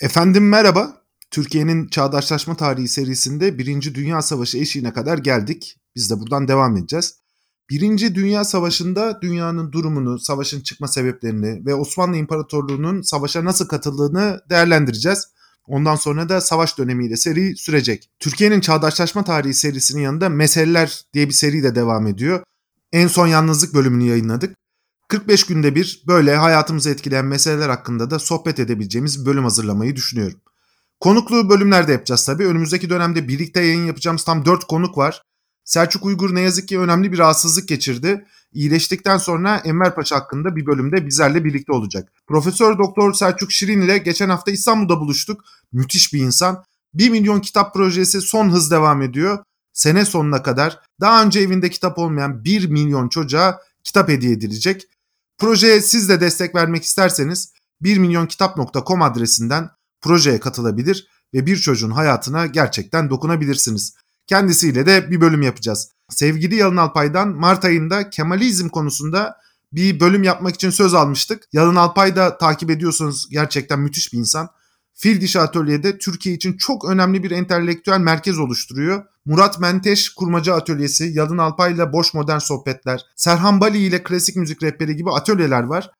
Efendim merhaba. Türkiye'nin Çağdaşlaşma Tarihi serisinde Birinci Dünya Savaşı eşiğine kadar geldik. Biz de buradan devam edeceğiz. Birinci Dünya Savaşı'nda dünyanın durumunu, savaşın çıkma sebeplerini ve Osmanlı İmparatorluğu'nun savaşa nasıl katıldığını değerlendireceğiz. Ondan sonra da savaş dönemiyle seri sürecek. Türkiye'nin Çağdaşlaşma Tarihi serisinin yanında Meseleler diye bir seri de devam ediyor. En son yalnızlık bölümünü yayınladık. 45 günde bir böyle hayatımızı etkileyen meseleler hakkında da sohbet edebileceğimiz bir bölüm hazırlamayı düşünüyorum. Konuklu bölümlerde yapacağız tabii. Önümüzdeki dönemde birlikte yayın yapacağımız tam 4 konuk var. Selçuk Uygur ne yazık ki önemli bir rahatsızlık geçirdi. İyileştikten sonra Enver Paşa hakkında bir bölümde bizlerle birlikte olacak. Profesör Doktor Selçuk Şirin ile geçen hafta İstanbul'da buluştuk. Müthiş bir insan. 1 milyon kitap projesi son hız devam ediyor. Sene sonuna kadar daha önce evinde kitap olmayan 1 milyon çocuğa kitap hediye edilecek. Projeye siz de destek vermek isterseniz 1milyonkitap.com adresinden projeye katılabilir ve bir çocuğun hayatına gerçekten dokunabilirsiniz. Kendisiyle de bir bölüm yapacağız. Sevgili Yalın Alpay'dan Mart ayında Kemalizm konusunda bir bölüm yapmak için söz almıştık. Yalın Alpay da takip ediyorsanız gerçekten müthiş bir insan. Fil Dişi Atölye'de Türkiye için çok önemli bir entelektüel merkez oluşturuyor. Murat Menteş Kurmaca Atölyesi, Yalın Alpay ile Boş Modern Sohbetler, Serhan Bali ile Klasik Müzik Rehberi gibi atölyeler var.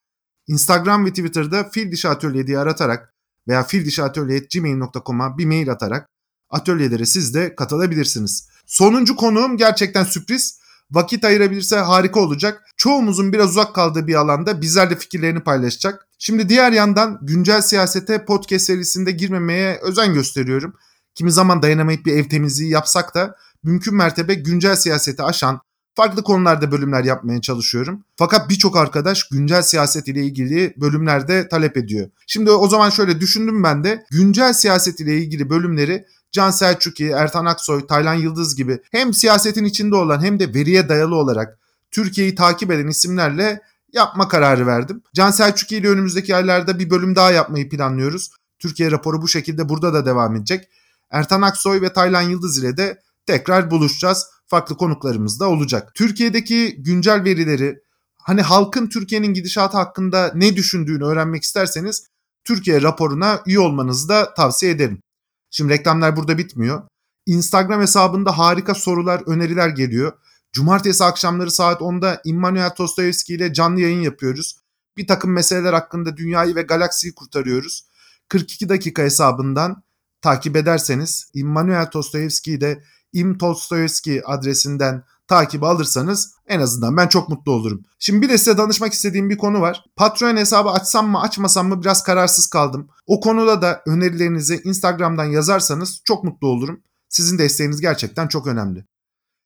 Instagram ve Twitter'da Fil Dişi Atölye diye aratarak veya fildişiatölye.gmail.com'a bir mail atarak atölyelere siz de katılabilirsiniz. Sonuncu konuğum gerçekten sürpriz. Vakit ayırabilirse harika olacak. Çoğumuzun biraz uzak kaldığı bir alanda bizlerle fikirlerini paylaşacak. Şimdi diğer yandan güncel siyasete podcast serisinde girmemeye özen gösteriyorum. Kimi zaman dayanamayıp bir ev temizliği yapsak da mümkün mertebe güncel siyaseti aşan farklı konularda bölümler yapmaya çalışıyorum. Fakat birçok arkadaş güncel siyaset ile ilgili bölümlerde talep ediyor. Şimdi o zaman şöyle düşündüm ben de güncel siyaset ile ilgili bölümleri Can Selçuk'i, Ertan Aksoy, Taylan Yıldız gibi hem siyasetin içinde olan hem de veriye dayalı olarak Türkiye'yi takip eden isimlerle yapma kararı verdim. Can Selçuk ile önümüzdeki aylarda bir bölüm daha yapmayı planlıyoruz. Türkiye raporu bu şekilde burada da devam edecek. Ertan Aksoy ve Taylan Yıldız ile de tekrar buluşacağız. Farklı konuklarımız da olacak. Türkiye'deki güncel verileri, hani halkın Türkiye'nin gidişatı hakkında ne düşündüğünü öğrenmek isterseniz Türkiye raporuna üye olmanızı da tavsiye ederim. Şimdi reklamlar burada bitmiyor. Instagram hesabında harika sorular, öneriler geliyor. Cumartesi akşamları saat 10'da Immanuel Tostoyevski ile canlı yayın yapıyoruz. Bir takım meseleler hakkında dünyayı ve galaksiyi kurtarıyoruz. 42 dakika hesabından takip ederseniz Immanuel Tostoyevski'yi de Im Tolstoyevski adresinden takip alırsanız en azından ben çok mutlu olurum. Şimdi bir de size danışmak istediğim bir konu var. Patreon hesabı açsam mı açmasam mı biraz kararsız kaldım. O konuda da önerilerinizi Instagram'dan yazarsanız çok mutlu olurum. Sizin desteğiniz gerçekten çok önemli.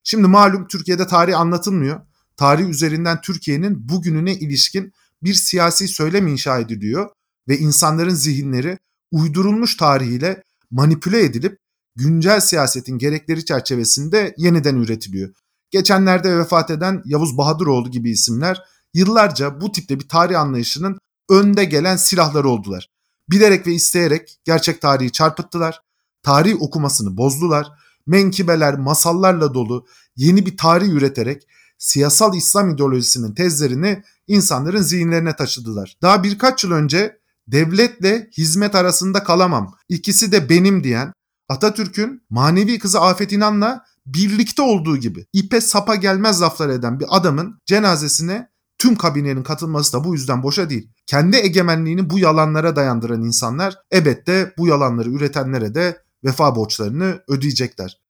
Şimdi malum Türkiye'de tarih anlatılmıyor. Tarih üzerinden Türkiye'nin bugününe ilişkin bir siyasi söylem inşa ediliyor ve insanların zihinleri uydurulmuş tarihiyle manipüle edilip güncel siyasetin gerekleri çerçevesinde yeniden üretiliyor. Geçenlerde vefat eden Yavuz Bahadıroğlu gibi isimler yıllarca bu tipte bir tarih anlayışının önde gelen silahları oldular. Bilerek ve isteyerek gerçek tarihi çarpıttılar. Tarih okumasını bozdular. Menkibeler, masallarla dolu yeni bir tarih üreterek siyasal İslam ideolojisinin tezlerini insanların zihinlerine taşıdılar. Daha birkaç yıl önce devletle hizmet arasında kalamam, ikisi de benim diyen Atatürk'ün manevi kızı Afet İnan'la birlikte olduğu gibi ipe sapa gelmez laflar eden bir adamın cenazesine tüm kabinenin katılması da bu yüzden boşa değil. Kendi egemenliğini bu yalanlara dayandıran insanlar elbette bu yalanları üretenlere de vefa borçlarını ödeyecekler.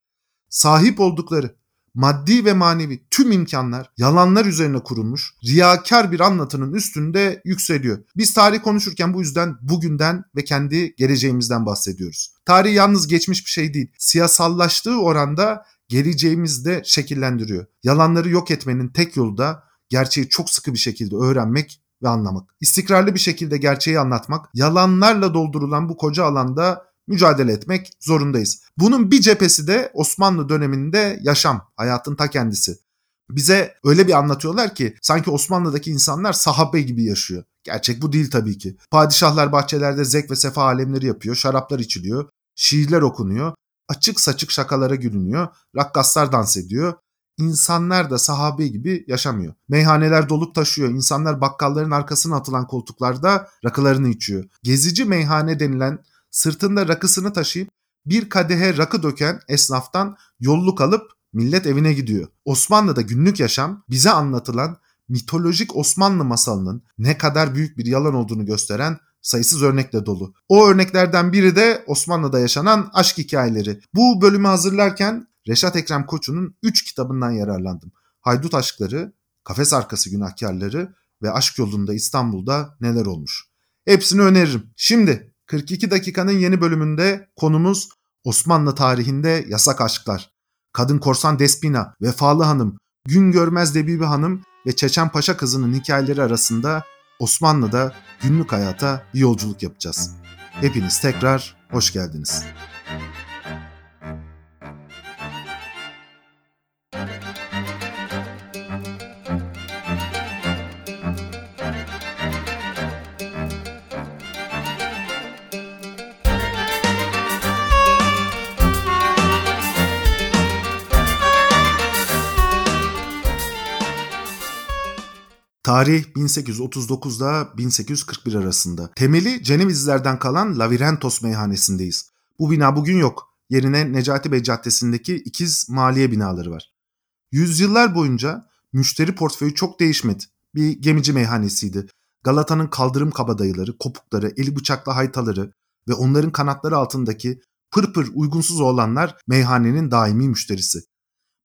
Sahip oldukları maddi ve manevi tüm imkanlar yalanlar üzerine kurulmuş, riyakar bir anlatının üstünde yükseliyor. Biz tarih konuşurken bu yüzden bugünden ve kendi geleceğimizden bahsediyoruz. Tarih yalnız geçmiş bir şey değil. Siyasallaştığı oranda geleceğimizi de şekillendiriyor. Yalanları yok etmenin tek yolu da gerçeği çok sıkı bir şekilde öğrenmek ve anlamak. İstikrarlı bir şekilde gerçeği anlatmak, yalanlarla doldurulan bu koca alanda mücadele etmek zorundayız. Bunun bir cephesi de Osmanlı döneminde yaşam, hayatın ta kendisi. Bize öyle bir anlatıyorlar ki sanki Osmanlı'daki insanlar sahabe gibi yaşıyor. Gerçek bu değil tabii ki. Padişahlar bahçelerde zevk ve sefa alemleri yapıyor, şaraplar içiliyor, şiirler okunuyor, açık saçık şakalara gülünüyor, rakkaslar dans ediyor. İnsanlar da sahabe gibi yaşamıyor. Meyhaneler dolup taşıyor. İnsanlar bakkalların arkasına atılan koltuklarda rakılarını içiyor. Gezici meyhane denilen sırtında rakısını taşıyıp bir kadehe rakı döken esnaftan yolluk alıp millet evine gidiyor. Osmanlı'da günlük yaşam bize anlatılan mitolojik Osmanlı masalının ne kadar büyük bir yalan olduğunu gösteren sayısız örnekle dolu. O örneklerden biri de Osmanlı'da yaşanan aşk hikayeleri. Bu bölümü hazırlarken Reşat Ekrem Koçu'nun 3 kitabından yararlandım. Haydut Aşkları, Kafes Arkası Günahkarları ve Aşk Yolunda İstanbul'da neler olmuş. Hepsini öneririm. Şimdi 42 dakikanın yeni bölümünde konumuz Osmanlı tarihinde yasak aşklar. Kadın korsan Despina, Vefalı Hanım, Gün Görmez Debibi Hanım ve Çeçen Paşa kızının hikayeleri arasında Osmanlı'da günlük hayata bir yolculuk yapacağız. Hepiniz tekrar hoş geldiniz. Tarih 1839 ile 1841 arasında. Temeli Cenevizlerden kalan Lavirentos meyhanesindeyiz. Bu bina bugün yok. Yerine Necati Bey Caddesi'ndeki ikiz maliye binaları var. Yüzyıllar boyunca müşteri portföyü çok değişmedi. Bir gemici meyhanesiydi. Galata'nın kaldırım kabadayıları, kopukları, eli bıçaklı haytaları ve onların kanatları altındaki pırpır uygunsuz olanlar meyhanenin daimi müşterisi.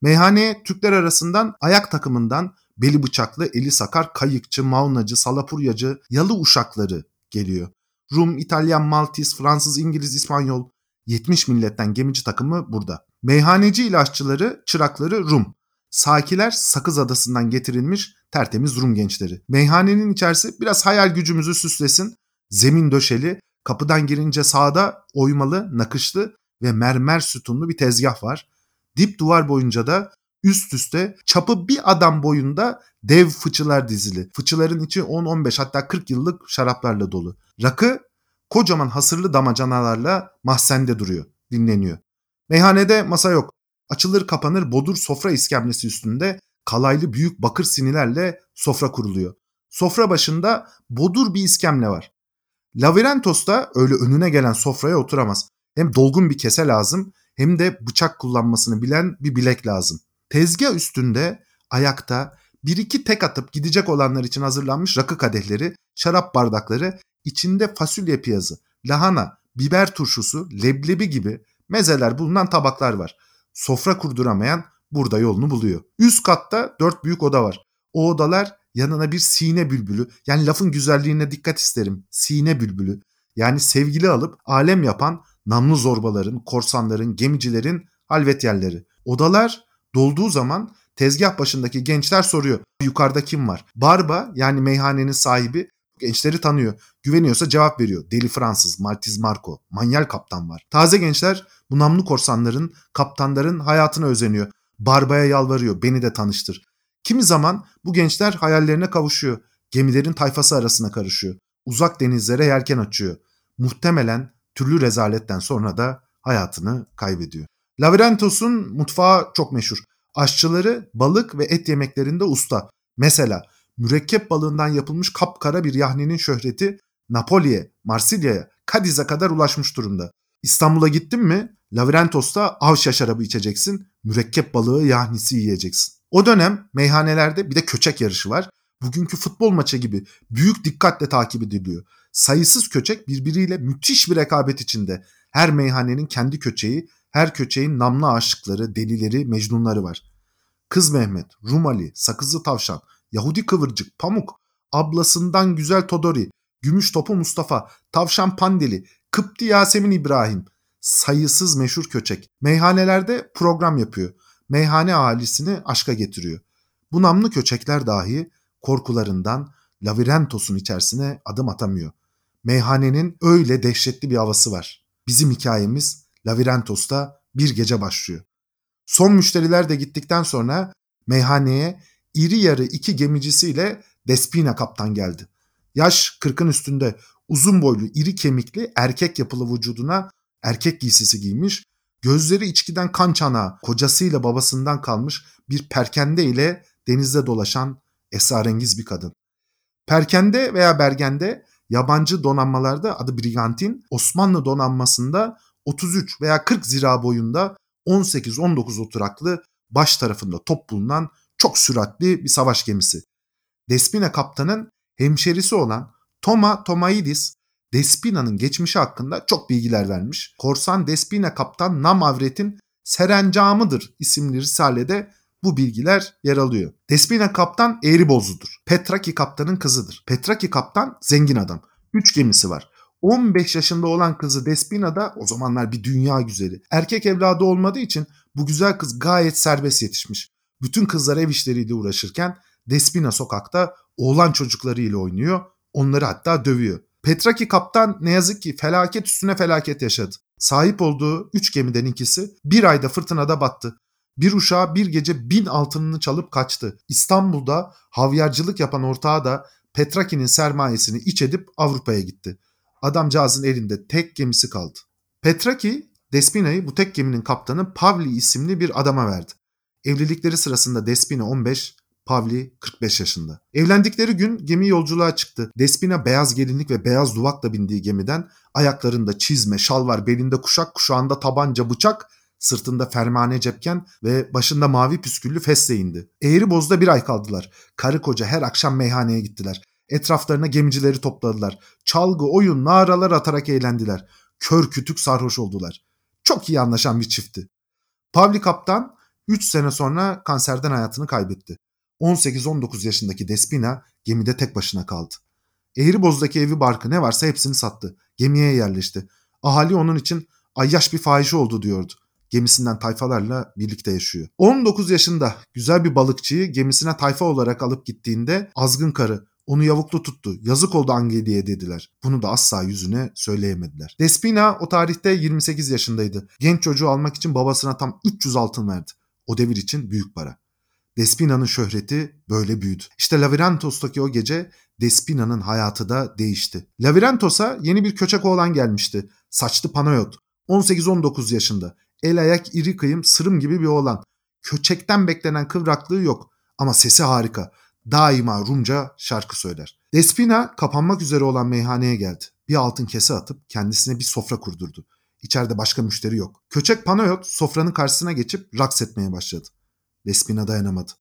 Meyhaneye Türkler arasından ayak takımından beli bıçaklı, eli sakar, kayıkçı, maunacı, salapuryacı, yalı uşakları geliyor. Rum, İtalyan, Maltiz, Fransız, İngiliz, İspanyol 70 milletten gemici takımı burada. Meyhaneci ilaççıları, çırakları Rum. Sakiler Sakız Adası'ndan getirilmiş tertemiz Rum gençleri. Meyhanenin içerisi biraz hayal gücümüzü süslesin. Zemin döşeli, kapıdan girince sağda oymalı, nakışlı ve mermer sütunlu bir tezgah var. Dip duvar boyunca da üst üste çapı bir adam boyunda dev fıçılar dizili. Fıçıların içi 10-15 hatta 40 yıllık şaraplarla dolu. Rakı kocaman hasırlı damacanalarla mahzende duruyor, dinleniyor. Meyhanede masa yok. Açılır kapanır bodur sofra iskemlesi üstünde kalaylı büyük bakır sinilerle sofra kuruluyor. Sofra başında bodur bir iskemle var. Lavirentos da öyle önüne gelen sofraya oturamaz. Hem dolgun bir kese lazım hem de bıçak kullanmasını bilen bir bilek lazım. Tezgah üstünde ayakta bir iki tek atıp gidecek olanlar için hazırlanmış rakı kadehleri, şarap bardakları, içinde fasulye piyazı, lahana, biber turşusu, leblebi gibi mezeler bulunan tabaklar var. Sofra kurduramayan burada yolunu buluyor. Üst katta dört büyük oda var. O odalar yanına bir sine bülbülü yani lafın güzelliğine dikkat isterim. Sine bülbülü yani sevgili alıp alem yapan namlu zorbaların, korsanların, gemicilerin halvet yerleri. Odalar dolduğu zaman tezgah başındaki gençler soruyor. Yukarıda kim var? Barba yani meyhanenin sahibi gençleri tanıyor. Güveniyorsa cevap veriyor. Deli Fransız, Maltiz Marco, manyal kaptan var. Taze gençler bu namlu korsanların, kaptanların hayatına özeniyor. Barba'ya yalvarıyor beni de tanıştır. Kimi zaman bu gençler hayallerine kavuşuyor. Gemilerin tayfası arasına karışıyor. Uzak denizlere yelken açıyor. Muhtemelen türlü rezaletten sonra da hayatını kaybediyor. Lavrentos'un mutfağı çok meşhur. Aşçıları balık ve et yemeklerinde usta. Mesela mürekkep balığından yapılmış kapkara bir yahninin şöhreti Napoli'ye, Marsilya'ya, Kadiz'e kadar ulaşmış durumda. İstanbul'a gittin mi Lavrentos'ta avşa şarabı içeceksin, mürekkep balığı yahnisi yiyeceksin. O dönem meyhanelerde bir de köçek yarışı var. Bugünkü futbol maçı gibi büyük dikkatle takip ediliyor. Sayısız köçek birbiriyle müthiş bir rekabet içinde. Her meyhanenin kendi köçeği, her köçeğin namlı aşıkları, delileri, mecnunları var. Kız Mehmet, Rumali, Sakızlı Tavşan, Yahudi Kıvırcık, Pamuk, ablasından Güzel Todori, Gümüş Topu Mustafa, Tavşan Pandeli, Kıpti Yasemin İbrahim, sayısız meşhur köçek. Meyhanelerde program yapıyor. Meyhane ahalisini aşka getiriyor. Bu namlı köçekler dahi korkularından Lavirentos'un içerisine adım atamıyor. Meyhanenin öyle dehşetli bir havası var. Bizim hikayemiz Lavirentos'ta bir gece başlıyor. Son müşteriler de gittikten sonra meyhaneye iri yarı iki gemicisiyle Despina kaptan geldi. Yaş kırkın üstünde uzun boylu iri kemikli erkek yapılı vücuduna erkek giysisi giymiş, gözleri içkiden kan çanağı, kocasıyla babasından kalmış bir perkende ile denizde dolaşan esrarengiz bir kadın. Perkende veya bergende yabancı donanmalarda adı Brigantin, Osmanlı donanmasında 33 veya 40 zira boyunda 18-19 oturaklı baş tarafında top bulunan çok süratli bir savaş gemisi. Despina kaptanın hemşerisi olan Toma Tomaidis Despina'nın geçmişi hakkında çok bilgiler vermiş. Korsan Despina kaptan Namavret'in Serencamıdır isimli risalede bu bilgiler yer alıyor. Despina kaptan Eğribozlu'dur. Petraki kaptanın kızıdır. Petraki kaptan zengin adam. Üç gemisi var. 15 yaşında olan kızı Despina da o zamanlar bir dünya güzeli. Erkek evladı olmadığı için bu güzel kız gayet serbest yetişmiş. Bütün kızlar ev işleriyle uğraşırken Despina sokakta oğlan çocuklarıyla oynuyor. Onları hatta dövüyor. Petraki kaptan ne yazık ki felaket üstüne felaket yaşadı. Sahip olduğu üç gemiden ikisi bir ayda fırtınada battı. Bir uşağı bir gece bin altınını çalıp kaçtı. İstanbul'da havyarcılık yapan ortağı da Petraki'nin sermayesini iç edip Avrupa'ya gitti. Adamcağızın elinde tek gemisi kaldı. Petraki, Despina'yı bu tek geminin kaptanı Pavli isimli bir adama verdi. Evlilikleri sırasında Despina 15, Pavli 45 yaşında. Evlendikleri gün gemi yolculuğa çıktı. Despina beyaz gelinlik ve beyaz duvakla bindiği gemiden ayaklarında çizme, şalvar, belinde kuşak, kuşağında tabanca, bıçak, sırtında fermane cepken ve başında mavi püsküllü fesle indi. Eğri bozda bir ay kaldılar. Karı koca her akşam meyhaneye gittiler. Etraflarına gemicileri topladılar. Çalgı, oyun, naralar atarak eğlendiler. Kör kütük sarhoş oldular. Çok iyi anlaşan bir çiftti. Pavli kaptan 3 sene sonra kanserden hayatını kaybetti. 18-19 yaşındaki Despina gemide tek başına kaldı. Eğriboz'daki evi barkı ne varsa hepsini sattı. Gemiye yerleşti. Ahali onun için ayyaş bir fahişe oldu diyordu. Gemisinden tayfalarla birlikte yaşıyor. 19 yaşında güzel bir balıkçıyı gemisine tayfa olarak alıp gittiğinde azgın karı onu yavuklu tuttu. Yazık oldu Angeli'ye dediler. Bunu da asla yüzüne söyleyemediler. Despina o tarihte 28 yaşındaydı. Genç çocuğu almak için babasına tam 300 altın verdi. O devir için büyük para. Despina'nın şöhreti böyle büyüdü. İşte Lavirantos'taki o gece Despina'nın hayatı da değişti. Lavirantos'a yeni bir köçek oğlan gelmişti. Saçlı Panayot. 18-19 yaşında. El ayak iri kıyım sırım gibi bir oğlan. Köçekten beklenen kıvraklığı yok ama sesi harika. Daima Rumca şarkı söyler. Despina kapanmak üzere olan meyhaneye geldi. Bir altın kese atıp kendisine bir sofra kurdurdu. İçeride başka müşteri yok. Köçek Panayot sofranın karşısına geçip raks etmeye başladı. Despina dayanamadı.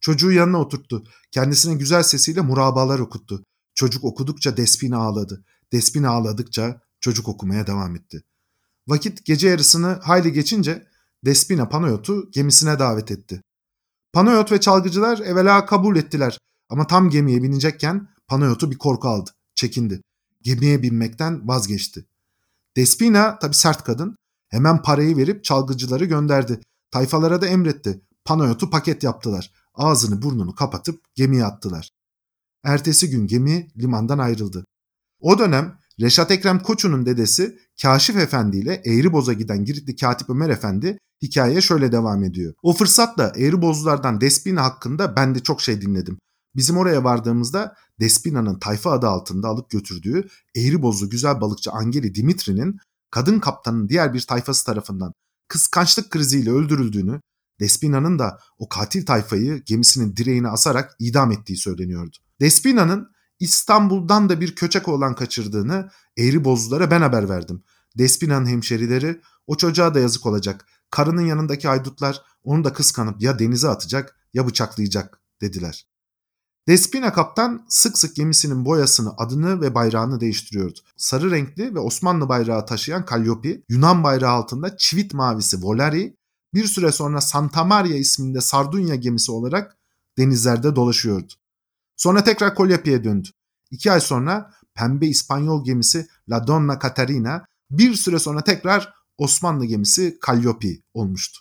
Çocuğu yanına oturttu. Kendisine güzel sesiyle murabalar okuttu. Çocuk okudukça Despina ağladı. Despina ağladıkça çocuk okumaya devam etti. Vakit gece yarısını hayli geçince Despina Panayot'u gemisine davet etti. Panayot ve çalgıcılar evvela kabul ettiler ama tam gemiye binecekken Panayot'u bir korku aldı, çekindi. Gemiye binmekten vazgeçti. Despina tabi sert kadın hemen parayı verip çalgıcıları gönderdi. Tayfalara da emretti. Panayot'u paket yaptılar. Ağzını burnunu kapatıp gemiye attılar. Ertesi gün gemi limandan ayrıldı. O dönem Reşat Ekrem Koçu'nun dedesi Kaşif Efendi ile Eğriboz'a giden Giritli Katip Ömer Efendi hikayeye şöyle devam ediyor. O fırsatla Eğribozlulardan Despina hakkında ben de çok şey dinledim. Bizim oraya vardığımızda Despina'nın tayfa adı altında alıp götürdüğü Eğribozlu güzel balıkçı Angeli Dimitri'nin kadın kaptanın diğer bir tayfası tarafından kıskançlık kriziyle öldürüldüğünü, Despina'nın da o katil tayfayı gemisinin direğine asarak idam ettiği söyleniyordu. Despina'nın İstanbul'dan da bir köçek oğlan kaçırdığını Eğribozlulara ben haber verdim. Despina'nın hemşerileri o çocuğa da yazık olacak. Karının yanındaki haydutlar onu da kıskanıp ya denize atacak ya bıçaklayacak dediler. Despina kaptan sık sık gemisinin boyasını, adını ve bayrağını değiştiriyordu. Sarı renkli ve Osmanlı bayrağı taşıyan Calliope, Yunan bayrağı altında çivit mavisi Volari, bir süre sonra Santa Maria isminde Sardunya gemisi olarak denizlerde dolaşıyordu. Sonra tekrar Colliope'ye döndü. İki ay sonra pembe İspanyol gemisi La Donna Catarina, bir süre sonra tekrar Osmanlı gemisi Calliope olmuştu.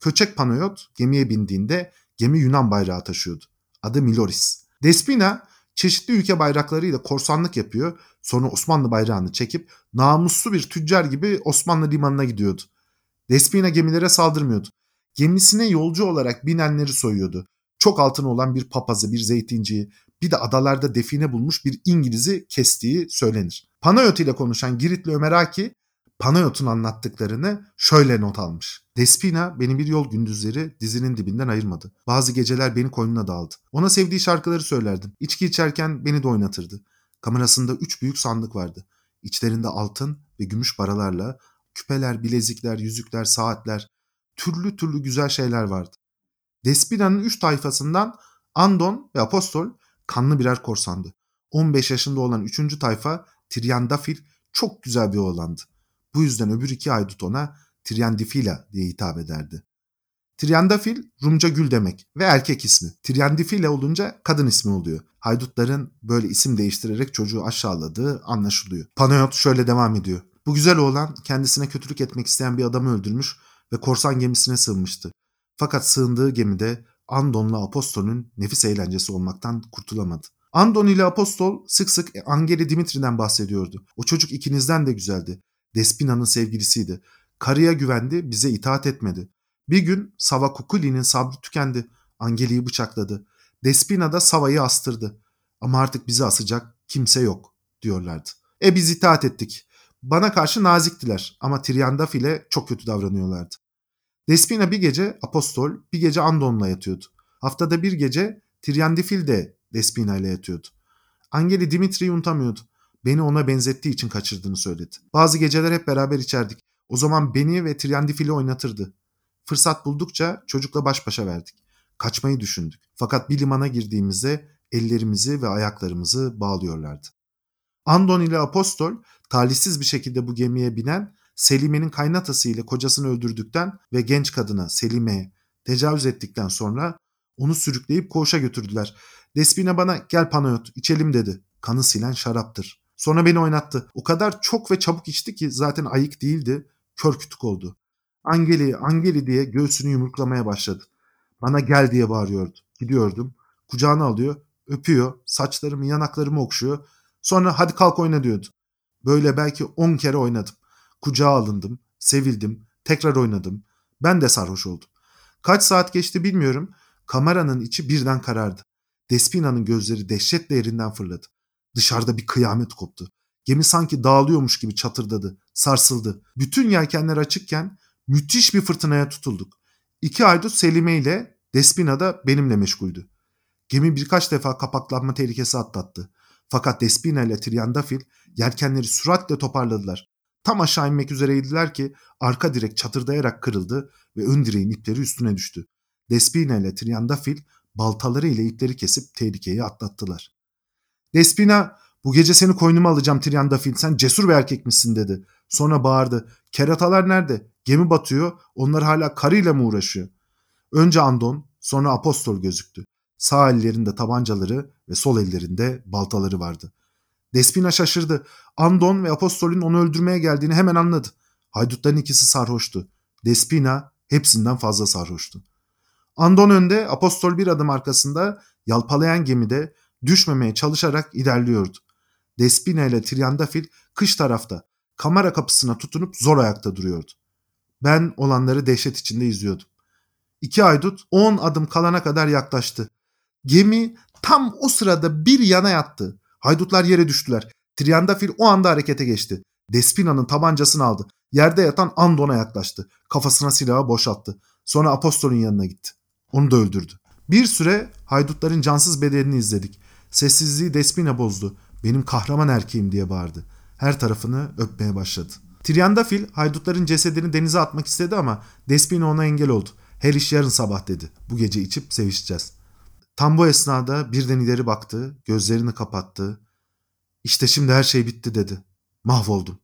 Köçek Panayot gemiye bindiğinde gemi Yunan bayrağı taşıyordu. Adı Miloris. Despina çeşitli ülke bayraklarıyla korsanlık yapıyor. Sonra Osmanlı bayrağını çekip namuslu bir tüccar gibi Osmanlı limanına gidiyordu. Despina gemilere saldırmıyordu. Gemisine yolcu olarak binenleri soyuyordu. Çok altın olan bir papazı, bir zeytinciyi, bir de adalarda define bulmuş bir İngiliz'i kestiği söylenir. Panayot ile konuşan Giritli Ömer Aki, Panayot'un anlattıklarını şöyle not almış. Despina beni bir yol gündüzleri dizinin dibinden ayırmadı. Bazı geceler beni koynuna daldı. Ona sevdiği şarkıları söylerdim. İçki içerken beni de oynatırdı. Kamerasında üç büyük sandık vardı. İçlerinde altın ve gümüş paralarla küpeler, bilezikler, yüzükler, saatler, türlü türlü güzel şeyler vardı. Despina'nın üç tayfasından Andon ve Apostol kanlı birer korsandı. 15 yaşında olan üçüncü tayfa Triandafil çok güzel bir oğlandı. Bu yüzden öbür iki haydut ona Triandifila diye hitap ederdi. Triandafil Rumca gül demek ve erkek ismi. Triandifila olunca kadın ismi oluyor. Haydutların böyle isim değiştirerek çocuğu aşağıladığı anlaşılıyor. Panayot şöyle devam ediyor. Bu güzel oğlan kendisine kötülük etmek isteyen bir adamı öldürmüş ve korsan gemisine sığınmıştı. Fakat sığındığı gemide Andon'la Apostol'ün nefis eğlencesi olmaktan kurtulamadı. Andon ile Apostol sık sık Angeli Dimitri'den bahsediyordu. O çocuk ikinizden de güzeldi. Despina'nın sevgilisiydi. Karıya güvendi, bize itaat etmedi. Bir gün Sava Kukuli'nin sabrı tükendi. Angeli'yi bıçakladı. Despina da Sava'yı astırdı. Ama artık bizi asacak kimse yok diyorlardı. E biz itaat ettik. Bana karşı naziktiler ama Triandafil'e çok kötü davranıyorlardı. Despina bir gece Apostol, bir gece Andon'la yatıyordu. Haftada bir gece Triandafil de Despina ile yatıyordu. Angeli Dimitri'yi unutamıyordu. Beni ona benzettiği için kaçırdığını söyledi. Bazı geceler hep beraber içerdik. O zaman beni ve Triandafil'i oynatırdı. Fırsat buldukça çocukla baş başa verdik. Kaçmayı düşündük. Fakat bir limana girdiğimizde ellerimizi ve ayaklarımızı bağlıyorlardı. Andon ile Apostol talihsiz bir şekilde bu gemiye binen Selime'nin kaynatası ile kocasını öldürdükten ve genç kadına Selime'ye tecavüz ettikten sonra onu sürükleyip koğuşa götürdüler. Despina bana gel Panayot içelim dedi. Kanı silen şaraptır. Sonra beni oynattı. O kadar çok ve çabuk içti ki zaten ayık değildi. Kör kütük oldu. Angeli, Angeli diye göğsünü yumruklamaya başladı. Bana gel diye bağırıyordu. Gidiyordum. Kucağına alıyor, öpüyor, saçlarımı, yanaklarımı okşuyor. Sonra hadi kalk oyna diyordu. Böyle belki on kere oynadım. Kucağa alındım, sevildim, tekrar oynadım. Ben de sarhoş oldum. Kaç saat geçti bilmiyorum. Kameranın içi birden karardı. Despina'nın gözleri dehşetle yerinden fırladı. Dışarıda bir kıyamet koptu. Gemi sanki dağılıyormuş gibi çatırdadı, sarsıldı. Bütün yelkenler açıkken müthiş bir fırtınaya tutulduk. İki haydut Selime ile Despina da benimle meşguldü. Gemi birkaç defa kapaklanma tehlikesi atlattı. Fakat Despina ile Triandafil yelkenleri süratle toparladılar. Tam aşağı inmek üzereydiler ki arka direk çatırdayarak kırıldı ve ön direğin ipleri üstüne düştü. Despina ile Triandafil baltaları ile ipleri kesip tehlikeyi atlattılar. Despina bu gece seni koynuma alacağım Triandafil sen cesur bir erkek misin dedi. Sonra bağırdı. Keratalar nerede? Gemi batıyor onlar hala karıyla mı uğraşıyor? Önce Andon sonra Apostol gözüktü. Sağ ellerinde tabancaları ve sol ellerinde baltaları vardı. Despina şaşırdı. Andon ve Apostol'ün onu öldürmeye geldiğini hemen anladı. Haydutların ikisi sarhoştu. Despina hepsinden fazla sarhoştu. Andon önde, Apostol bir adım arkasında yalpalayan gemide düşmemeye çalışarak ilerliyordu. Despina ile Triandafil kış tarafta kamera kapısına tutunup zor ayakta duruyordu. Ben olanları dehşet içinde izliyordum. İki aydut on adım kalana kadar yaklaştı. Gemi tam o sırada bir yana yattı. Haydutlar yere düştüler. Triandafil o anda harekete geçti. Despina'nın tabancasını aldı. Yerde yatan Andon'a yaklaştı. Kafasına silahı boşalttı. Sonra Apostol'ün yanına gitti. Onu da öldürdü. Bir süre haydutların cansız bedenini izledik. Sessizliği Despina bozdu. Benim kahraman erkeğim diye bağırdı. Her tarafını öpmeye başladı. Triandafil haydutların cesedini denize atmak istedi ama Despina ona engel oldu. Her iş yarın sabah dedi. Bu gece içip sevişeceğiz. Tam bu esnada birden ileri baktı, gözlerini kapattı. İşte şimdi her şey bitti dedi. Mahvoldum.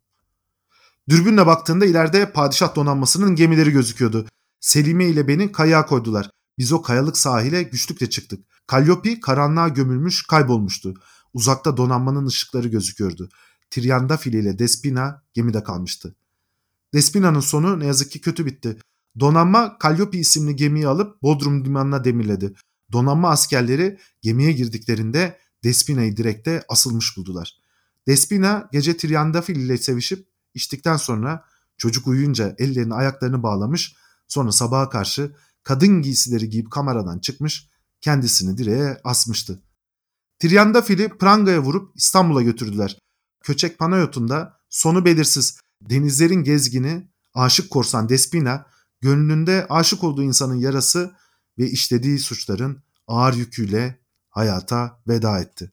Dürbünle baktığında ileride padişah donanmasının gemileri gözüküyordu. Selime ile beni kayağa koydular. Biz o kayalık sahile güçlükle çıktık. Kalyopi karanlığa gömülmüş kaybolmuştu. Uzakta donanmanın ışıkları gözüküyordu. Triandafil ile Despina gemide kalmıştı. Despina'nın sonu ne yazık ki kötü bitti. Donanma Kalyopi isimli gemiyi alıp Bodrum limanına demirledi. Donanma askerleri gemiye girdiklerinde Despina'yı direkte asılmış buldular. Despina gece Triandafil ile sevişip içtikten sonra çocuk uyuyunca ellerini ayaklarını bağlamış sonra sabaha karşı kadın giysileri giyip kameradan çıkmış kendisini direğe asmıştı. Triandafil'i prangaya vurup İstanbul'a götürdüler. Köçek Panayot'unda sonu belirsiz denizlerin gezgini aşık korsan Despina gönlünde aşık olduğu insanın yarası ve işlediği suçların ağır yüküyle hayata veda etti.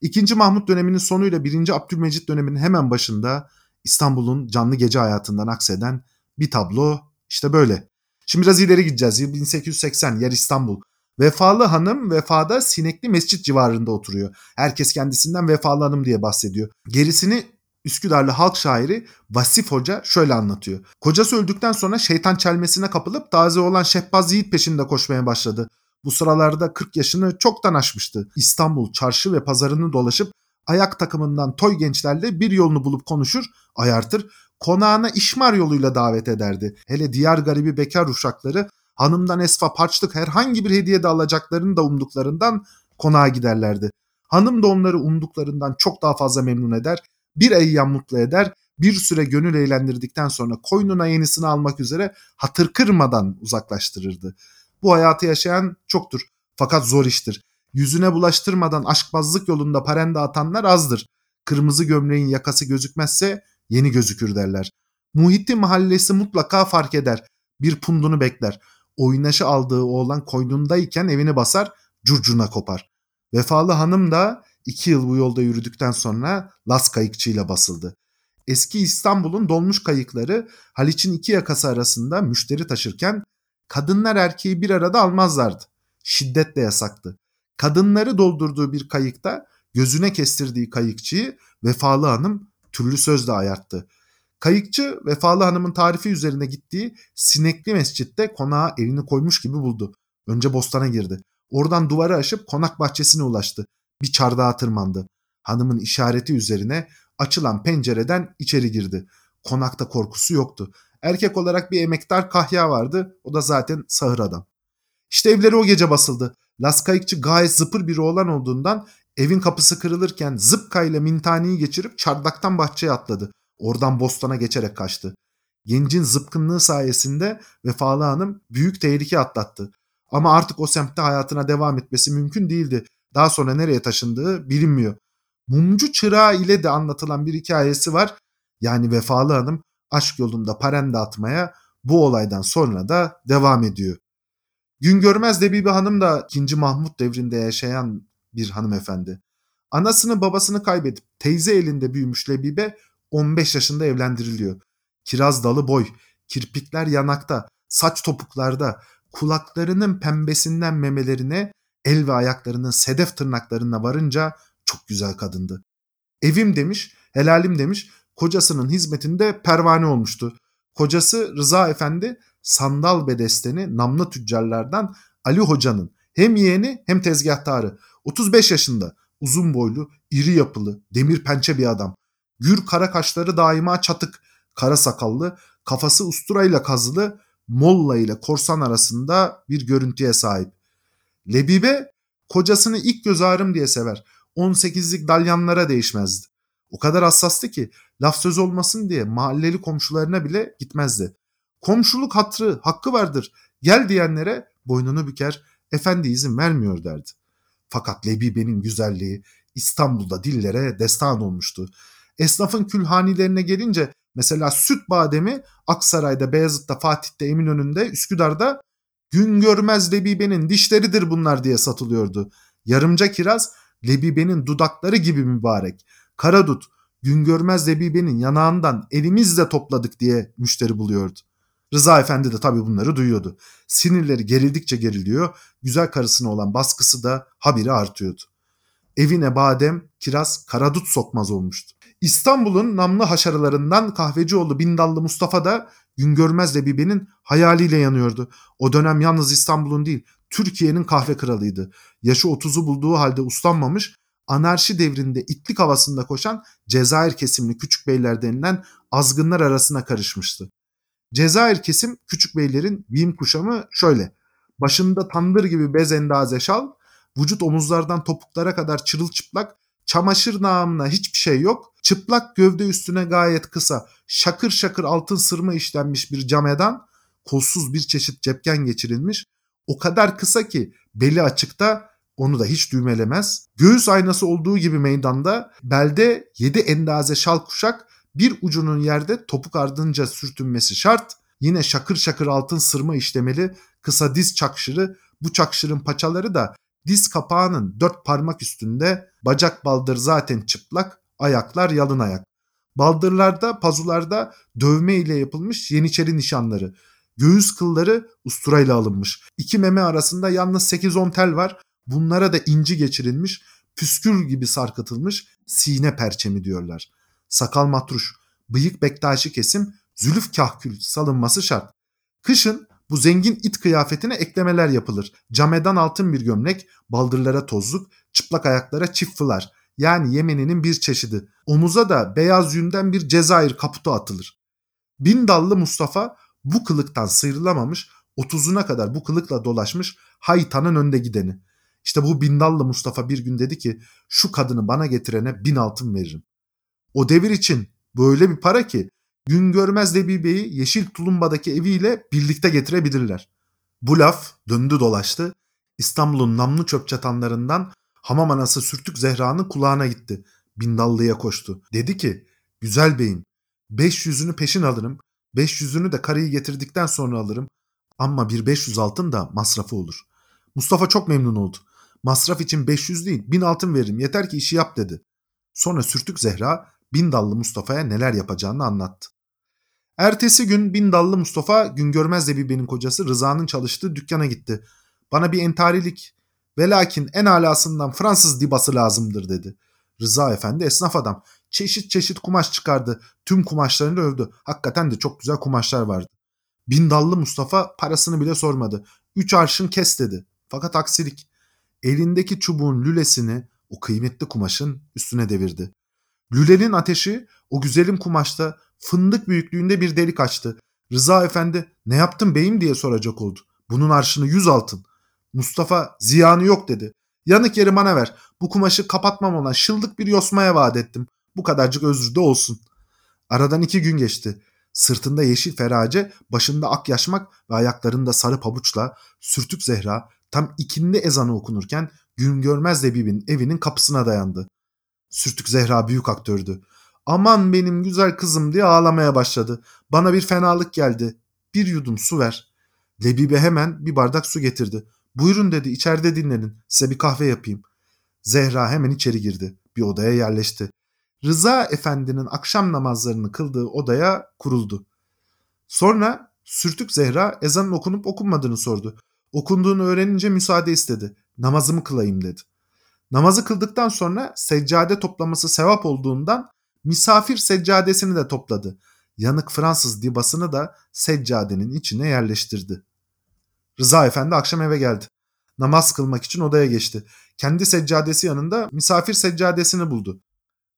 İkinci Mahmut döneminin sonuyla birinci Abdülmecit döneminin hemen başında İstanbul'un canlı gece hayatından akseden bir tablo işte böyle. Şimdi biraz ileri gideceğiz. Yıl 1880 yer İstanbul. Vefalı hanım vefada Sinekli Mescit civarında oturuyor. Herkes kendisinden Vefalı hanım diye bahsediyor. Gerisini Üsküdarlı halk şairi Vasif Hoca şöyle anlatıyor. Kocası öldükten sonra şeytan çelmesine kapılıp taze olan Şehbaz Yiğit peşinde koşmaya başladı. Bu sıralarda 40 yaşını çoktan aşmıştı. İstanbul çarşı ve pazarını dolaşıp ayak takımından toy gençlerle bir yolunu bulup konuşur, ayartır, konağına işmar yoluyla davet ederdi. Hele diğer garibi bekar uşakları hanımdan esfa parçlık herhangi bir hediye de alacaklarını da umduklarından konağa giderlerdi. Hanım da onları umduklarından çok daha fazla memnun eder, bir eyyam mutlu eder, bir süre gönül eğlendirdikten sonra koynuna yenisini almak üzere hatır kırmadan uzaklaştırırdı. Bu hayatı yaşayan çoktur fakat zor iştir. Yüzüne bulaştırmadan aşkbazlık yolunda parende atanlar azdır. Kırmızı gömleğin yakası gözükmezse yeni gözükür derler. Muhittin mahallesi mutlaka fark eder. Bir pundunu bekler. Oynaşı aldığı oğlan koynundayken evini basar, curcuna kopar. Vefalı hanım da iki yıl bu yolda yürüdükten sonra Las kayıkçıyla basıldı. Eski İstanbul'un dolmuş kayıkları Haliç'in iki yakası arasında müşteri taşırken kadınlar erkeği bir arada almazlardı. Şiddetle yasaktı. Kadınları doldurduğu bir kayıkta gözüne kestirdiği kayıkçıyı Vefalı Hanım türlü sözle ayarttı. Kayıkçı Vefalı Hanım'ın tarifi üzerine gittiği Sinekli Mescid'de konağa elini koymuş gibi buldu. Önce bostana girdi. Oradan duvarı aşıp konak bahçesine ulaştı. Bir çardağa tırmandı. Hanımın işareti üzerine açılan pencereden içeri girdi. Konakta korkusu yoktu. Erkek olarak bir emektar kahya vardı. O da zaten sahır adam. İşte evleri o gece basıldı. Las Kayıkçı gayet zıpır bir oğlan olduğundan evin kapısı kırılırken zıpka ile mintaniyi geçirip çardaktan bahçeye atladı. Oradan bostana geçerek kaçtı. Gencin zıpkınlığı sayesinde Vefalı Hanım büyük tehlike atlattı. Ama artık o semtte hayatına devam etmesi mümkün değildi. Daha sonra nereye taşındığı bilinmiyor. Mumcu çırağı ile de anlatılan bir hikayesi var. Yani Vefalı Hanım aşk yolunda parende atmaya bu olaydan sonra da devam ediyor. Gün görmez Debibe Hanım da 2. Mahmut devrinde yaşayan bir hanımefendi. Anasını babasını kaybedip teyze elinde büyümüş Lebibe 15 yaşında evlendiriliyor. Kiraz dalı boy, kirpikler yanakta, saç topuklarda, kulaklarının pembesinden memelerine, el ve ayaklarının sedef tırnaklarına varınca çok güzel kadındı. Evim demiş, helalim demiş, kocasının hizmetinde pervane olmuştu. Kocası Rıza Efendi sandal bedesteni namlı tüccarlardan Ali Hoca'nın hem yeğeni hem tezgahtarı. 35 yaşında uzun boylu, iri yapılı, demir pençe bir adam. Gür kara kaşları daima çatık, kara sakallı, kafası usturayla kazılı, Molla ile korsan arasında bir görüntüye sahip. Lebibe kocasını ilk göz ağrım diye sever. 18'lik dalyanlara değişmezdi. O kadar hassastı ki laf söz olmasın diye mahalleli komşularına bile gitmezdi. Komşuluk hatrı, hakkı vardır. Gel diyenlere boynunu büker, efendi izin vermiyor derdi. Fakat Lebibe'nin güzelliği İstanbul'da dillere destan olmuştu. Esnafın külhanilerine gelince mesela süt bademi Aksaray'da, Beyazıt'ta, Fatih'te, Eminönü'nde, Üsküdar'da gün görmez Lebibe'nin dişleridir bunlar diye satılıyordu. Yarımca kiraz Lebibe'nin dudakları gibi mübarek. Karadut gün görmez Lebibe'nin yanağından elimizle topladık diye müşteri buluyordu. Rıza Efendi de tabii bunları duyuyordu. Sinirleri gerildikçe geriliyor, güzel karısına olan baskısı da habire artıyordu. Evine badem, kiraz, karadut sokmaz olmuştu. İstanbul'un namlı haşarılarından kahvecioğlu Bindallı Mustafa da Güngörmez Lebibe'nin hayaliyle yanıyordu. O dönem yalnız İstanbul'un değil, Türkiye'nin kahve kralıydı. Yaşı 30'u bulduğu halde uslanmamış, anarşi devrinde itlik havasında koşan Cezayir kesimli küçük beyler denilen azgınlar arasına karışmıştı. Cezayir kesim küçük beylerin giyim kuşamı şöyle. Başında tandır gibi bez endaze şal, vücut omuzlardan topuklara kadar çırılçıplak, çamaşır namına hiçbir şey yok. Çıplak gövde üstüne gayet kısa, şakır şakır altın sırma işlenmiş bir camedan, kolsuz bir çeşit cepken geçirilmiş. O kadar kısa ki beli açıkta onu da hiç düğmelemez. Göğüs aynası olduğu gibi meydanda belde yedi endaze şal kuşak bir ucunun yerde topuk ardınca sürtünmesi şart. Yine şakır şakır altın sırma işlemeli kısa diz çakşırı bu çakşırın paçaları da Diz kapağının dört parmak üstünde bacak baldır zaten çıplak, ayaklar yalın ayak. Baldırlarda, pazularda dövme ile yapılmış yeniçeri nişanları. Göğüs kılları usturayla alınmış. İki meme arasında yalnız 8-10 tel var. Bunlara da inci geçirilmiş, püskül gibi sarkıtılmış sine perçemi diyorlar. Sakal matruş, bıyık bektaşi kesim, zülüf kahkül salınması şart. Kışın bu zengin it kıyafetine eklemeler yapılır. Camedan altın bir gömlek, baldırlara tozluk, çıplak ayaklara çift fılar. Yani Yemeninin bir çeşidi. Omuza da beyaz yünden bir Cezayir kaputu atılır. Bin dallı Mustafa bu kılıktan sıyrılamamış, otuzuna kadar bu kılıkla dolaşmış haytanın önde gideni. İşte bu bindallı Mustafa bir gün dedi ki şu kadını bana getirene bin altın veririm. O devir için böyle bir para ki gün görmez Lebibe'yi Yeşil Tulumba'daki eviyle birlikte getirebilirler. Bu laf döndü dolaştı. İstanbul'un namlu çöp çatanlarından hamam anası Sürtük Zehra'nın kulağına gitti. Bindallı'ya koştu. Dedi ki güzel beyim 500'ünü peşin alırım. 500'ünü de karıyı getirdikten sonra alırım. Ama bir 500 altın da masrafı olur. Mustafa çok memnun oldu. Masraf için 500 değil 1000 altın veririm yeter ki işi yap dedi. Sonra Sürtük Zehra bin dallı Mustafa'ya neler yapacağını anlattı. Ertesi gün bin dallı Mustafa Güngörmez Lebibe'nin kocası Rıza'nın çalıştığı dükkana gitti. Bana bir entarilik ve lakin en alasından Fransız dibası lazımdır dedi. Rıza Efendi esnaf adam. Çeşit çeşit kumaş çıkardı. Tüm kumaşlarını övdü. Hakikaten de çok güzel kumaşlar vardı. Bin dallı Mustafa parasını bile sormadı. Üç arşın kes dedi. Fakat aksilik. Elindeki çubuğun lülesini o kıymetli kumaşın üstüne devirdi. Lülenin ateşi o güzelim kumaşta fındık büyüklüğünde bir delik açtı. Rıza Efendi ne yaptın beyim diye soracak oldu. Bunun arşını yüz altın. Mustafa ziyanı yok dedi. Yanık yeri bana ver. Bu kumaşı kapatmam olan şıldık bir yosmaya vaat ettim. Bu kadarcık özür de olsun. Aradan iki gün geçti. Sırtında yeşil ferace, başında ak yaşmak ve ayaklarında sarı pabuçla sürtük Zehra tam ikindi ezanı okunurken gün görmez Lebib'in evinin kapısına dayandı. Sürtük Zehra büyük aktördü. Aman benim güzel kızım diye ağlamaya başladı. Bana bir fenalık geldi. Bir yudum su ver. Lebibe hemen bir bardak su getirdi. Buyurun dedi içeride dinlenin. Size bir kahve yapayım. Zehra hemen içeri girdi. Bir odaya yerleşti. Rıza Efendi'nin akşam namazlarını kıldığı odaya kuruldu. Sonra Sürtük Zehra ezanın okunup okunmadığını sordu. Okunduğunu öğrenince müsaade istedi. Namazımı kılayım dedi. Namazı kıldıktan sonra seccade toplaması sevap olduğundan misafir seccadesini de topladı. Yanık Fransız dibasını da seccadenin içine yerleştirdi. Rıza Efendi akşam eve geldi. Namaz kılmak için odaya geçti. Kendi seccadesi yanında misafir seccadesini buldu.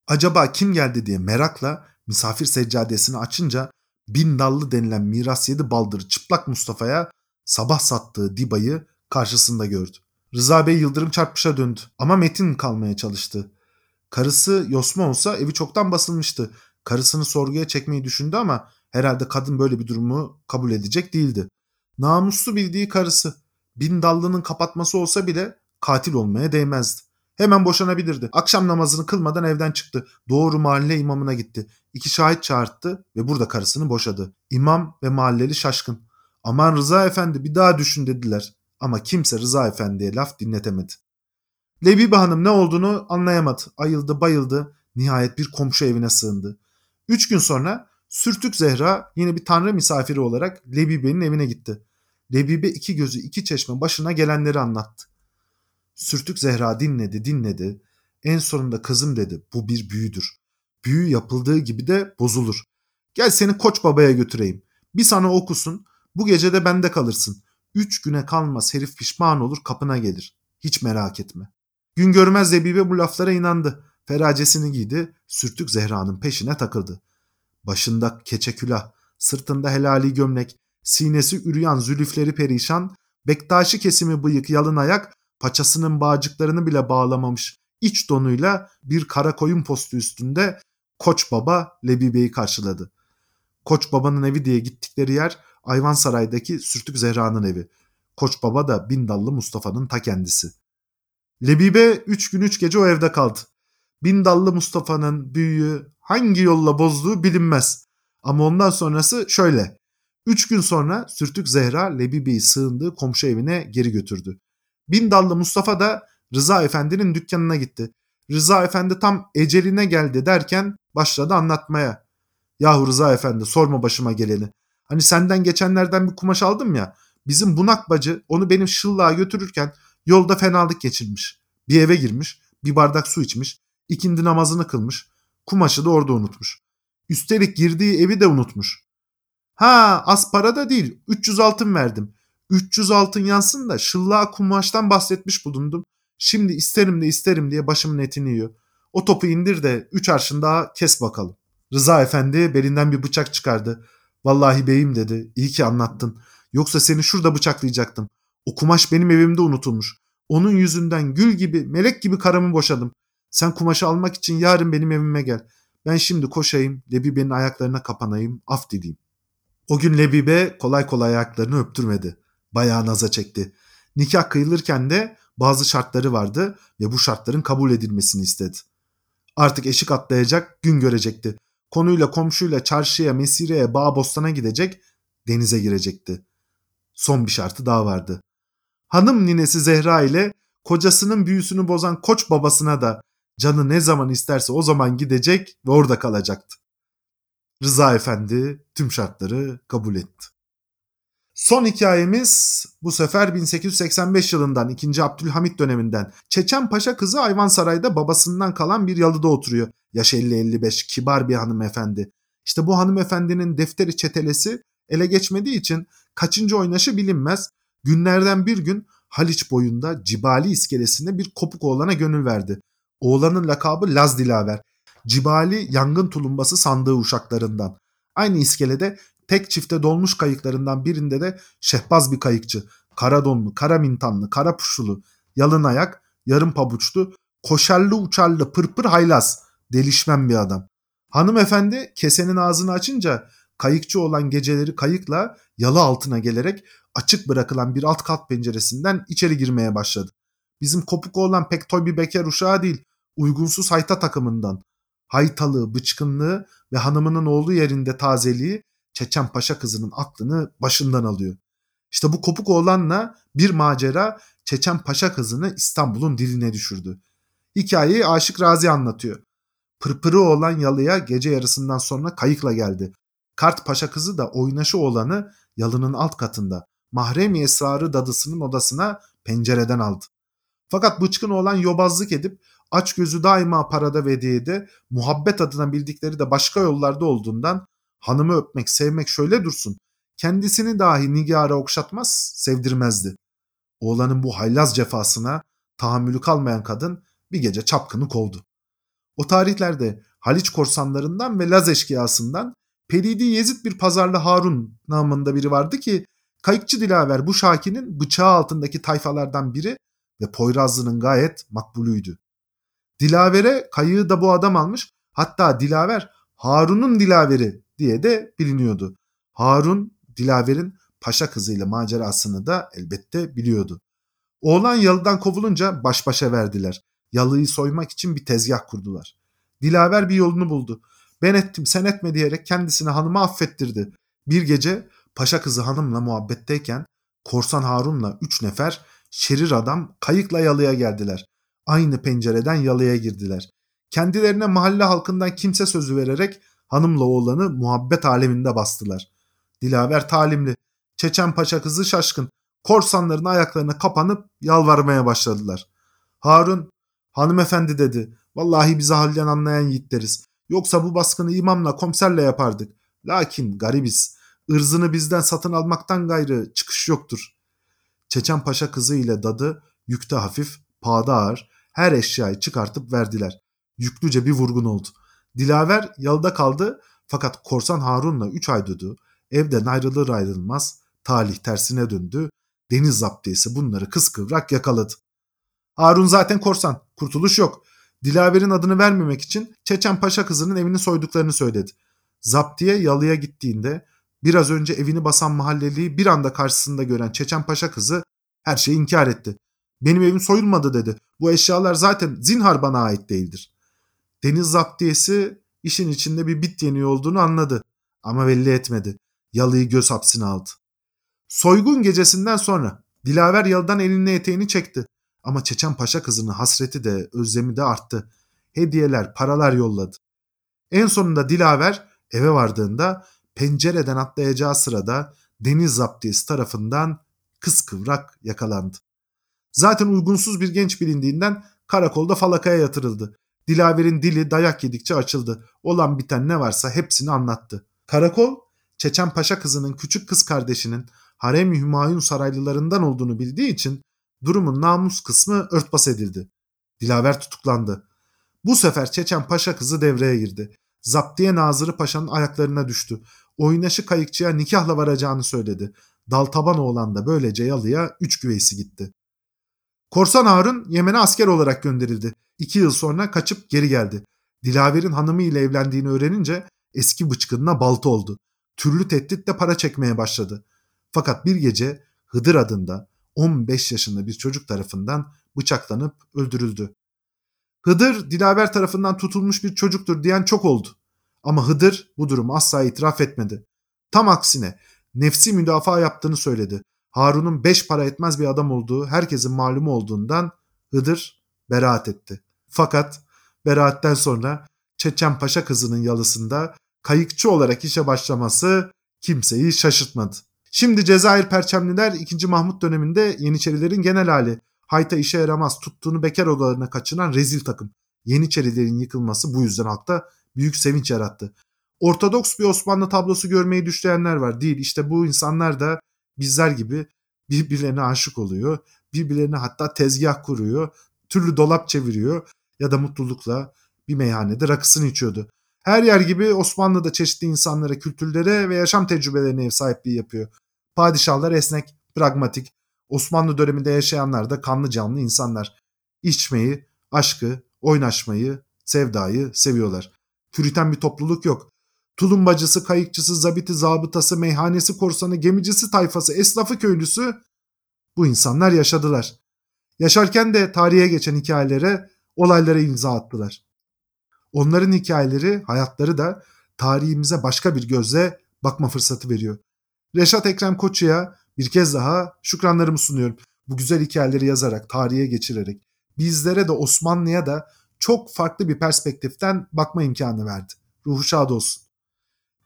Acaba kim geldi diye merakla misafir seccadesini açınca bin dallı denilen miras yedi baldırı çıplak Mustafa'ya sabah sattığı dibayı karşısında gördü. Rıza Bey yıldırım çarpmışa döndü ama Metin kalmaya çalıştı. Karısı Yosma olsa evi çoktan basılmıştı. Karısını sorguya çekmeyi düşündü ama herhalde kadın böyle bir durumu kabul edecek değildi. Namuslu bildiği karısı. Bin dallının kapatması olsa bile katil olmaya değmezdi. Hemen boşanabilirdi. Akşam namazını kılmadan evden çıktı. Doğru mahalle imamına gitti. İki şahit çağırttı ve burada karısını boşadı. İmam ve mahalleli şaşkın. Aman Rıza Efendi bir daha düşün dediler. Ama kimse Rıza Efendi'ye laf dinletemedi. Lebibe Hanım ne olduğunu anlayamadı. Ayıldı bayıldı. Nihayet bir komşu evine sığındı. Üç gün sonra Sürtük Zehra yine bir tanrı misafiri olarak Lebibe'nin evine gitti. Lebibe iki gözü iki çeşme başına gelenleri anlattı. Sürtük Zehra dinledi dinledi. En sonunda kızım dedi bu bir büyüdür. Büyü yapıldığı gibi de bozulur. Gel seni koç babaya götüreyim. Bir sana okusun. Bu gece de bende kalırsın. Üç güne kalmaz herif pişman olur kapına gelir. Hiç merak etme. Gün görmez Lebibe bu laflara inandı. Feracesini giydi. Sürtük Zehra'nın peşine takıldı. Başında keçe külah, sırtında helali gömlek, sinesi ürüyan zülüfleri perişan, bektaşi kesimi bıyık yalın ayak, paçasının bağcıklarını bile bağlamamış iç donuyla bir kara koyun postu üstünde Koç Baba Lebibe'yi karşıladı. Koç Baba'nın evi diye gittikleri yer Ayvansaray'daki Sürtük Zehra'nın evi. Koç Baba da Bindallı Mustafa'nın ta kendisi. Lebibe üç gün üç gece o evde kaldı. Bindallı Mustafa'nın büyüğü hangi yolla bozduğu bilinmez. Ama ondan sonrası şöyle. Üç gün sonra Sürtük Zehra Lebibe'yi sığındığı komşu evine geri götürdü. Bin dallı Mustafa da Rıza Efendi'nin dükkanına gitti. Rıza Efendi tam eceline geldi derken başladı anlatmaya. Yahu Rıza Efendi sorma başıma geleni. Hani senden geçenlerden bir kumaş aldım ya. Bizim bunak bacı onu benim şıllığa götürürken yolda fenalık geçirmiş. Bir eve girmiş, bir bardak su içmiş, ikindi namazını kılmış. Kumaşı da orada unutmuş. Üstelik girdiği evi de unutmuş. Ha az para da değil 300 altın verdim. 300 altın yansın da şıllığa kumaştan bahsetmiş bulundum. Şimdi isterim de isterim diye başımın etini yiyor. O topu indir de üç arşın daha kes bakalım. Rıza efendi belinden bir bıçak çıkardı. Vallahi beyim dedi. İyi ki anlattın. Yoksa seni şurada bıçaklayacaktım. O kumaş benim evimde unutulmuş. Onun yüzünden gül gibi, melek gibi karamı boşadım. Sen kumaşı almak için yarın benim evime gel. Ben şimdi koşayım, Lebibe'nin ayaklarına kapanayım, af dileyim. O gün Lebibe kolay kolay ayaklarını öptürmedi. Bayağı naza çekti. Nikah kıyılırken de bazı şartları vardı ve bu şartların kabul edilmesini istedi. Artık eşik atlayacak, gün görecekti. Konuyla komşuyla çarşıya, mesireye, bağ bostana gidecek, denize girecekti. Son bir şartı daha vardı. Hanım ninesi Zehra ile kocasının büyüsünü bozan koç babasına da canı ne zaman isterse o zaman gidecek ve orada kalacaktı. Rıza Efendi tüm şartları kabul etti. Son hikayemiz bu sefer 1885 yılından 2. Abdülhamit döneminden. Çeçen Paşa kızı Ayvansaray'da babasından kalan bir yalıda oturuyor. Yaş 50-55 kibar bir hanımefendi. İşte bu hanımefendinin defteri çetelesi ele geçmediği için kaçıncı oynaşı bilinmez. Günlerden bir gün Haliç boyunda Cibali iskelesinde bir kopuk oğlana gönül verdi. Oğlanın lakabı Laz Dilaver. Cibali yangın tulumbası sandığı uşaklarından. Aynı iskelede tek çifte dolmuş kayıklarından birinde de şehbaz bir kayıkçı. Kara donlu, kara mintanlı, kara puşulu, yalın ayak, yarım pabuçlu, koşarlı uçarlı, pırpır haylaz, delişmen bir adam. Hanımefendi kesenin ağzını açınca kayıkçı olan geceleri kayıkla yalı altına gelerek açık bırakılan bir alt kat penceresinden içeri girmeye başladı. Bizim kopuk olan pek toy bir bekar uşağı değil, uygunsuz hayta takımından. Haytalığı, bıçkınlığı ve hanımının oğlu yerinde tazeliği Çeçen Paşa kızının aklını başından alıyor. İşte bu kopuk oğlanla bir macera Çeçen Paşa kızını İstanbul'un diline düşürdü. Hikayeyi Aşık Razi anlatıyor. Pırpırı olan yalıya gece yarısından sonra kayıkla geldi. Kart Paşa kızı da oynaşı olanı yalının alt katında mahremi esrarı dadısının odasına pencereden aldı. Fakat bıçkın olan yobazlık edip aç gözü daima parada ve hediyede muhabbet adına bildikleri de başka yollarda olduğundan hanımı öpmek sevmek şöyle dursun kendisini dahi nigara okşatmaz sevdirmezdi. Oğlanın bu haylaz cefasına tahammülü kalmayan kadın bir gece çapkını kovdu. O tarihlerde Haliç korsanlarından ve Laz eşkıyasından Peridi Yezid bir pazarlı Harun namında biri vardı ki Kayıkçı Dilaver bu Şaki'nin bıçağı altındaki tayfalardan biri ve Poyrazlı'nın gayet makbuluydu. Dilaver'e kayığı da bu adam almış. Hatta Dilaver Harun'un Dilaveri diye de biliniyordu. Harun Dilaver'in paşa kızıyla macerasını da elbette biliyordu. Oğlan yalıdan kovulunca baş başa verdiler. Yalıyı soymak için bir tezgah kurdular. Dilaver bir yolunu buldu. Ben ettim sen etme diyerek kendisini hanıma affettirdi. Bir gece paşa kızı hanımla muhabbetteyken korsan Harun'la üç nefer şerir adam kayıkla yalıya geldiler. Aynı pencereden yalıya girdiler. Kendilerine mahalle halkından kimse sözü vererek hanımla oğlanı muhabbet aleminde bastılar. Dilaver talimli, Çeçen Paşa kızı şaşkın, korsanların ayaklarına kapanıp yalvarmaya başladılar. Harun, hanımefendi dedi, vallahi bizi halden anlayan yiğitleriz. Yoksa bu baskını imamla komiserle yapardık. Lakin garibiz, ırzını bizden satın almaktan gayrı çıkış yoktur. Çeçen Paşa kızı ile dadı yükte hafif, pahada ağır, her eşyayı çıkartıp verdiler. Yüklüce bir vurgun oldu. Dilaver yalıda kaldı fakat Korsan Harun'la 3 ay dudu. Evden ayrılır ayrılmaz talih tersine döndü. Deniz zaptiyesi bunları kıskıvrak yakaladı. Harun zaten korsan. Kurtuluş yok. Dilaver'in adını vermemek için Çeçen Paşa kızının evini soyduklarını söyledi. Zaptiye yalıya gittiğinde biraz önce evini basan mahalleliyi bir anda karşısında gören Çeçen Paşa kızı her şeyi inkar etti. Benim evim soyulmadı dedi. Bu eşyalar zaten zinhar bana ait değildir. Deniz zaptiyesi işin içinde bir bit yeniği olduğunu anladı ama belli etmedi. Yalıyı göz hapsine aldı. Soygun gecesinden sonra Dilaver yalıdan elini eteğini çekti. Ama Çeçen Paşa kızının hasreti de özlemi de arttı. Hediyeler, paralar yolladı. En sonunda Dilaver eve vardığında pencereden atlayacağı sırada deniz zaptiyesi tarafından kıskıvrak yakalandı. Zaten uygunsuz bir genç bilindiğinden karakolda falakaya yatırıldı. Dilaver'in dili dayak yedikçe açıldı. Olan biten ne varsa hepsini anlattı. Karakol, Çeçen Paşa kızının küçük kız kardeşinin Harem-i Hümayun saraylılarından olduğunu bildiği için durumun namus kısmı örtbas edildi. Dilaver tutuklandı. Bu sefer Çeçen Paşa kızı devreye girdi. Zaptiye Nazırı Paşa'nın ayaklarına düştü. Oynaşı kayıkçıya nikahla varacağını söyledi. Daltaban oğlan da böylece yalıya üç güveysi gitti. Korsan Harun Yemen'e asker olarak gönderildi. İki yıl sonra kaçıp geri geldi. Dilaver'in hanımı ile evlendiğini öğrenince eski bıçkınına balta oldu. Türlü tehditle para çekmeye başladı. Fakat bir gece Hıdır adında 15 yaşında bir çocuk tarafından bıçaklanıp öldürüldü. Hıdır Dilaver tarafından tutulmuş bir çocuktur diyen çok oldu. Ama Hıdır bu durumu asla itiraf etmedi. Tam aksine nefsi müdafaa yaptığını söyledi. Harun'un beş para etmez bir adam olduğu herkesin malumu olduğundan Hıdır beraat etti. Fakat beraatten sonra Çeçen Paşa kızının yalısında kayıkçı olarak işe başlaması kimseyi şaşırtmadı. Şimdi Cezayir Perçemliler 2. Mahmut döneminde Yeniçerilerin genel hali. Hayta işe yaramaz tuttuğunu bekar odalarına kaçıran rezil takım. Yeniçerilerin yıkılması bu yüzden halkta büyük sevinç yarattı. Ortodoks bir Osmanlı tablosu görmeyi düşleyenler var. Değil işte bu insanlar da bizler gibi birbirlerine aşık oluyor. Birbirlerine hatta tezgah kuruyor. Türlü dolap çeviriyor ya da mutlulukla bir meyhanede rakısını içiyordu. Her yer gibi Osmanlı'da çeşitli insanlara, kültürlere ve yaşam tecrübelerine ev sahipliği yapıyor. Padişahlar esnek, pragmatik. Osmanlı döneminde yaşayanlar da kanlı canlı insanlar. İçmeyi, aşkı, oynaşmayı, sevdayı seviyorlar. Püriten bir topluluk yok. Tulumbacısı, kayıkçısı, zabiti, zabıtası, meyhanesi, korsanı, gemicisi tayfası, esnafı, köylüsü bu insanlar yaşadılar. Yaşarken de tarihe geçen hikayelere, olaylara imza attılar. Onların hikayeleri, hayatları da tarihimize başka bir gözle bakma fırsatı veriyor. Reşat Ekrem Koçu'ya bir kez daha şükranlarımı sunuyorum. Bu güzel hikayeleri yazarak, tarihe geçirerek bizlere de Osmanlı'ya da çok farklı bir perspektiften bakma imkanı verdi. Ruhu şad olsun.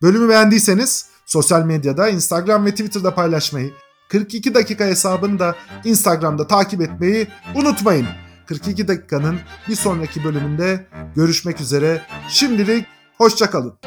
Bölümü beğendiyseniz sosyal medyada Instagram ve Twitter'da paylaşmayı, 42 dakika hesabını da Instagram'da takip etmeyi unutmayın. 42 dakikanın bir sonraki bölümünde görüşmek üzere. Şimdilik hoşçakalın.